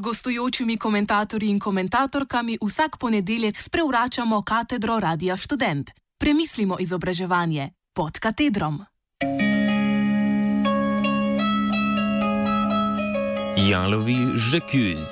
z gostujočimi komentatorji in komentatorkami vsak ponedeljek sprevračamo katedro Radia Student. Premislimo izobraževanje pod katedrom. Jalovi Žekuz.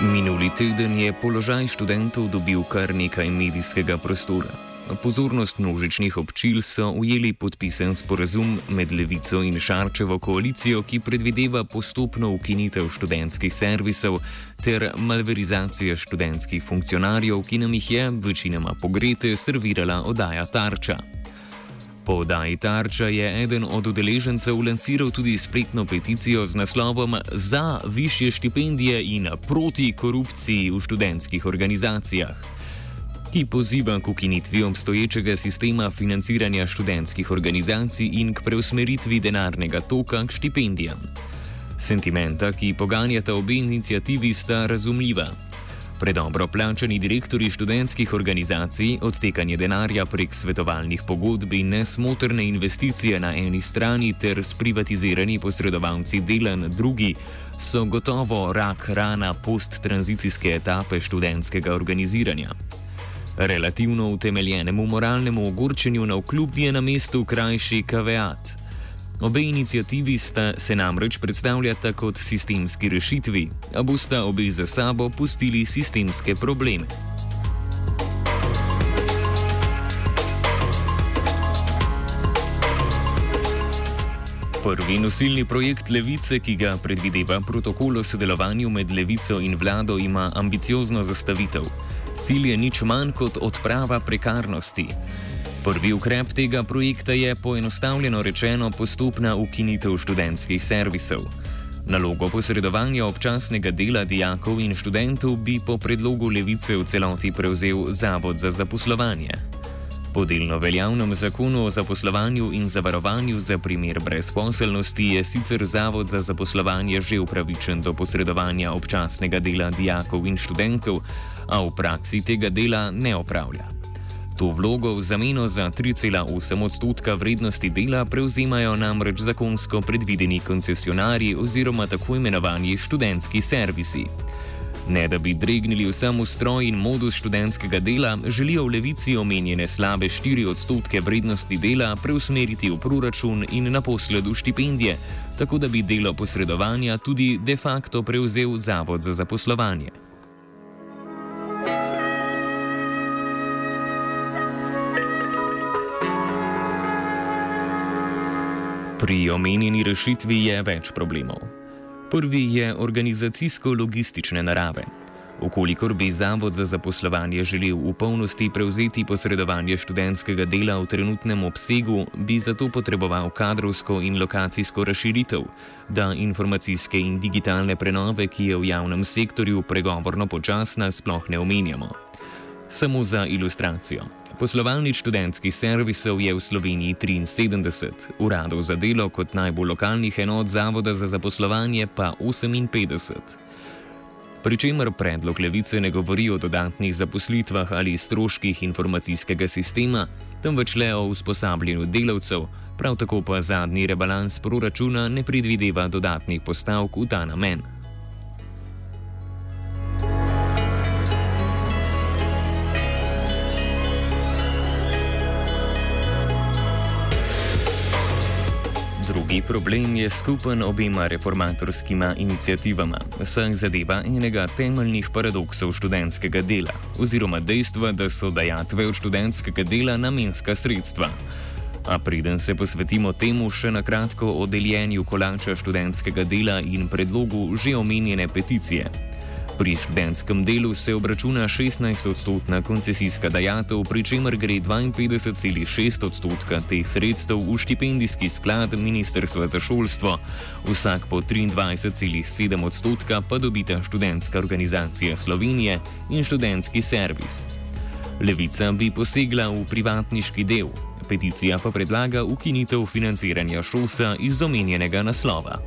Minuli teden je položaj študentov dobil kar nekaj medijskega prostora. Pozornost množičnih občil so ujeli podpisen sporazum med Levico in Šarčevo koalicijo, ki predvideva postopno ukinitev študentskih servisov ter malverizacijo študentskih funkcionarjev, ki nam jih je večinoma pogrete servirala oddaja Tarča. Po oddaji Tarča je eden od udeležencev lansiral tudi spletno peticijo z naslovom Za više štipendije in proti korupciji v študentskih organizacijah ki poziva k ukinitvi obstoječega sistema financiranja študentskih organizacij in k preusmeritvi denarnega toka k štipendijam. Sentimenta, ki poganjata obe inicijativi, sta razumljiva. Predobro plačani direktori študentskih organizacij, odtekanje denarja prek svetovalnih pogodb in nesmotrne investicije na eni strani ter sprivatizirani posredovalci dela na drugi, so gotovo rak rana posttranzicijske etape študentskega organiziranja. Relativno utemeljenemu moralnemu ogorčenju na vkljub je na mestu krajši kaveat. Obe inicijativi sta se namreč predstavljata kot sistemski rešitvi, a bosta obe za sabo pustili sistemske probleme. Prvi nosilni projekt Levice, ki ga predvideva protokol o sodelovanju med Levico in vlado, ima ambiciozno zastavitev. Cilj je nič manj kot odprava prekarnosti. Prvi ukrep tega projekta je poenostavljeno rečeno postopna ukinitev študentskih servisov. Nalogo posredovanja občasnega dela dijakov in študentov bi po predlogu levice v celoti prevzel Zavod za zaposlovanje. Po delno veljavnem zakonu o zaposlovanju in zavarovanju za primer brezposelnosti je sicer Zavod za zaposlovanje že upravičen do posredovanja občasnega dela dijakov in študentov, a v praksi tega dela ne opravlja. To vlogo v zameno za 3,8 odstotka vrednosti dela prevzemajo namreč zakonsko predvideni koncesionarji oziroma tako imenovani študentski servisi. Ne da bi dregnili vsem ustroj in modus študentskega dela, želijo v levici omenjene slabe 4 odstotke vrednosti dela preusmeriti v proračun in na posledu štipendije, tako da bi delo posredovanja tudi de facto prevzel Zavod za zaposlovanje. Pri omenjeni rešitvi je več problemov. Prvi je organizacijsko-logistične narave. Ukolikor bi Zavod za zaposlovanje želel v polnosti prevzeti posredovanje študentskega dela v trenutnem obsegu, bi zato potreboval kadrovsko in lokacijsko razširitev, da informacijske in digitalne prenove, ki je v javnem sektorju pregovorno počasna, sploh ne omenjamo. Samo za ilustracijo. Poslovalnic študentskih servisov je v Sloveniji 73, uradov za delo kot najbolj lokalnih enot Zavoda za zaposlovanje pa 58. Pričemer predlog levice ne govori o dodatnih zaposlitvah ali stroških informacijskega sistema, temveč le o usposabljanju delavcev, prav tako pa zadnji rebalans proračuna ne predvideva dodatnih postavk v ta namen. Drugi problem je skupen obima reformatorskima inicijativama, saj zadeva enega temeljnih paradoksov študentskega dela, oziroma dejstva, da so dajatve od študentskega dela namenska sredstva. A preden se posvetimo temu, še na kratko o deljenju kolača študentskega dela in predlogu že omenjene peticije. Pri študentskem delu se obračuna 16-odstotna koncesijska dajatev, pri čemer gre 52,6 odstotka teh sredstev v štipendijski sklad Ministrstva za šolstvo, vsak po 23,7 odstotka pa dobita študentska organizacija Slovenije in študentski servis. Levica bi posegla v privatniški del, peticija pa predlaga ukinitev financiranja šosa iz omenjenega naslova.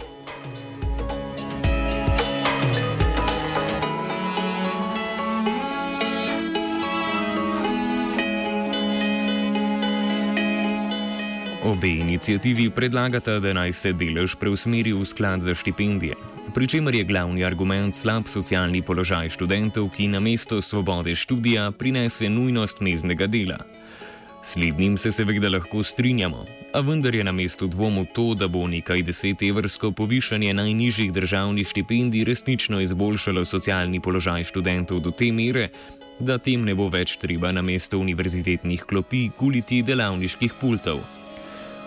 Obe inicijativi predlagata, da naj se delež preusmeri v sklad za štipendije, pri čemer je glavni argument slab socialni položaj študentov, ki na mesto svobode študija prinese nujnost meznega dela. Slednjim se seveda lahko strinjamo, a vendar je na mestu dvomu to, da bo nekaj deset evrsko povišanje najnižjih državnih štipendij resnično izboljšalo socialni položaj študentov do te mere, da tem ne bo več treba na mesto univerzitetnih klopi kuliti delavniških pultov.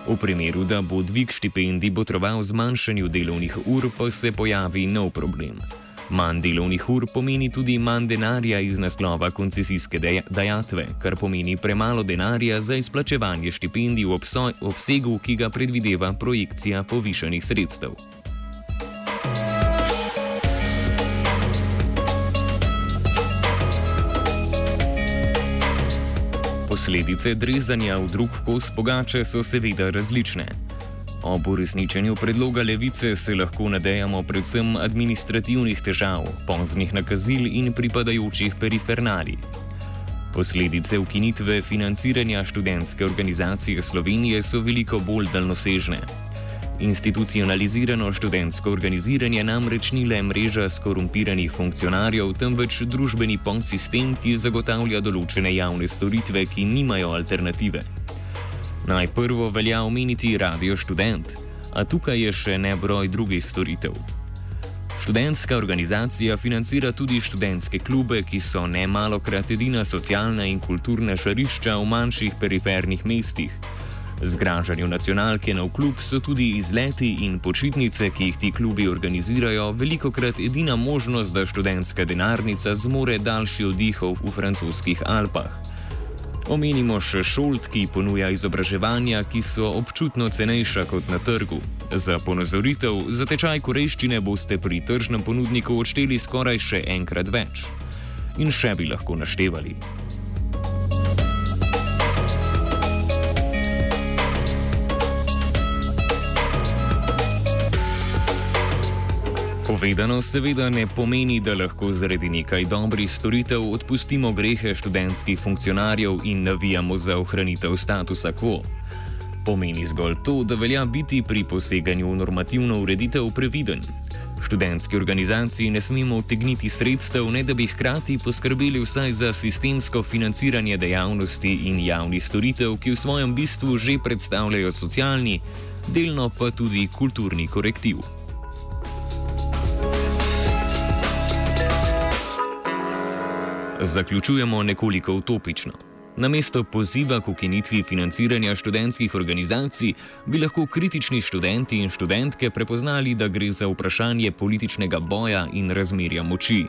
V primeru, da bo dvig štipendij botroval zmanjšanju delovnih ur, pa se pojavi nov problem. Manj delovnih ur pomeni tudi manj denarja iz naslova koncesijske dejatve, kar pomeni premalo denarja za izplačevanje štipendij v obsegu, ki ga predvideva projekcija povišanih sredstev. Posledice drezanja v drug kos pogače so seveda različne. Ob uresničenju predloga levice se lahko nadejamo predvsem administrativnih težav, poznih nakazil in pripadajočih perifernalij. Posledice ukinitve financiranja študentske organizacije Slovenije so veliko bolj daljnosežne. Institucionalizirano študentsko organiziranje namreč ni le mreža skorumpiranih funkcionarjev, temveč družbeni podsistem, ki zagotavlja določene javne storitve, ki nimajo alternative. Najprvo velja omeniti Radio Student, a tukaj je še nebroj drugih storitev. Študentska organizacija financira tudi študentske klube, ki so ne malokrat edina socialna in kulturna žarišča v manjših perifernih mestih. Zgražanju nacionalke na klub so tudi izleti in počitnice, ki jih ti klubi organizirajo, veliko krat edina možnost, da študentska denarnica zmore daljši oddihov v francoskih Alpah. Omenimo še šolt, ki ponuja izobraževanja, ki so občutno cenejša kot na trgu. Za ponazoritev, za tečaj korejščine boste pri tržnem ponudniku odšteli skoraj še enkrat več. In še bi lahko naštevali. Povedano seveda ne pomeni, da lahko zaradi nekaj dobrih storitev odpustimo grehe študentskih funkcionarjev in navijamo za ohranitev statusa quo. Pomeni zgolj to, da velja biti pri poseganju v normativno ureditev previden. Študentski organizaciji ne smemo otegniti sredstev, ne da bi hkrati poskrbeli vsaj za sistemsko financiranje dejavnosti in javnih storitev, ki v svojem bistvu že predstavljajo socialni, delno pa tudi kulturni korektiv. Zaključujemo nekoliko utopično. Namesto poziva k ukinitvi financiranja študentskih organizacij, bi lahko kritični študenti in študentke prepoznali, da gre za vprašanje političnega boja in razmerja moči.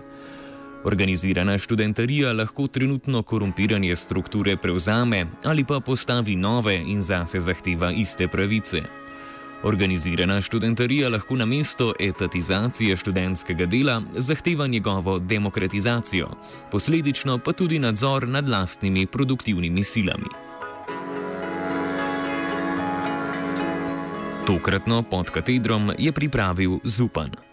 Organizirana študentarija lahko trenutno korumpiranje strukture prevzame ali pa postavi nove in zase zahteva iste pravice. Organizirana študentarija lahko na mesto etatizacije študentskega dela zahteva njegovo demokratizacijo, posledično pa tudi nadzor nad lastnimi produktivnimi silami. Tokratno pod katedrom je pripravil Zupan.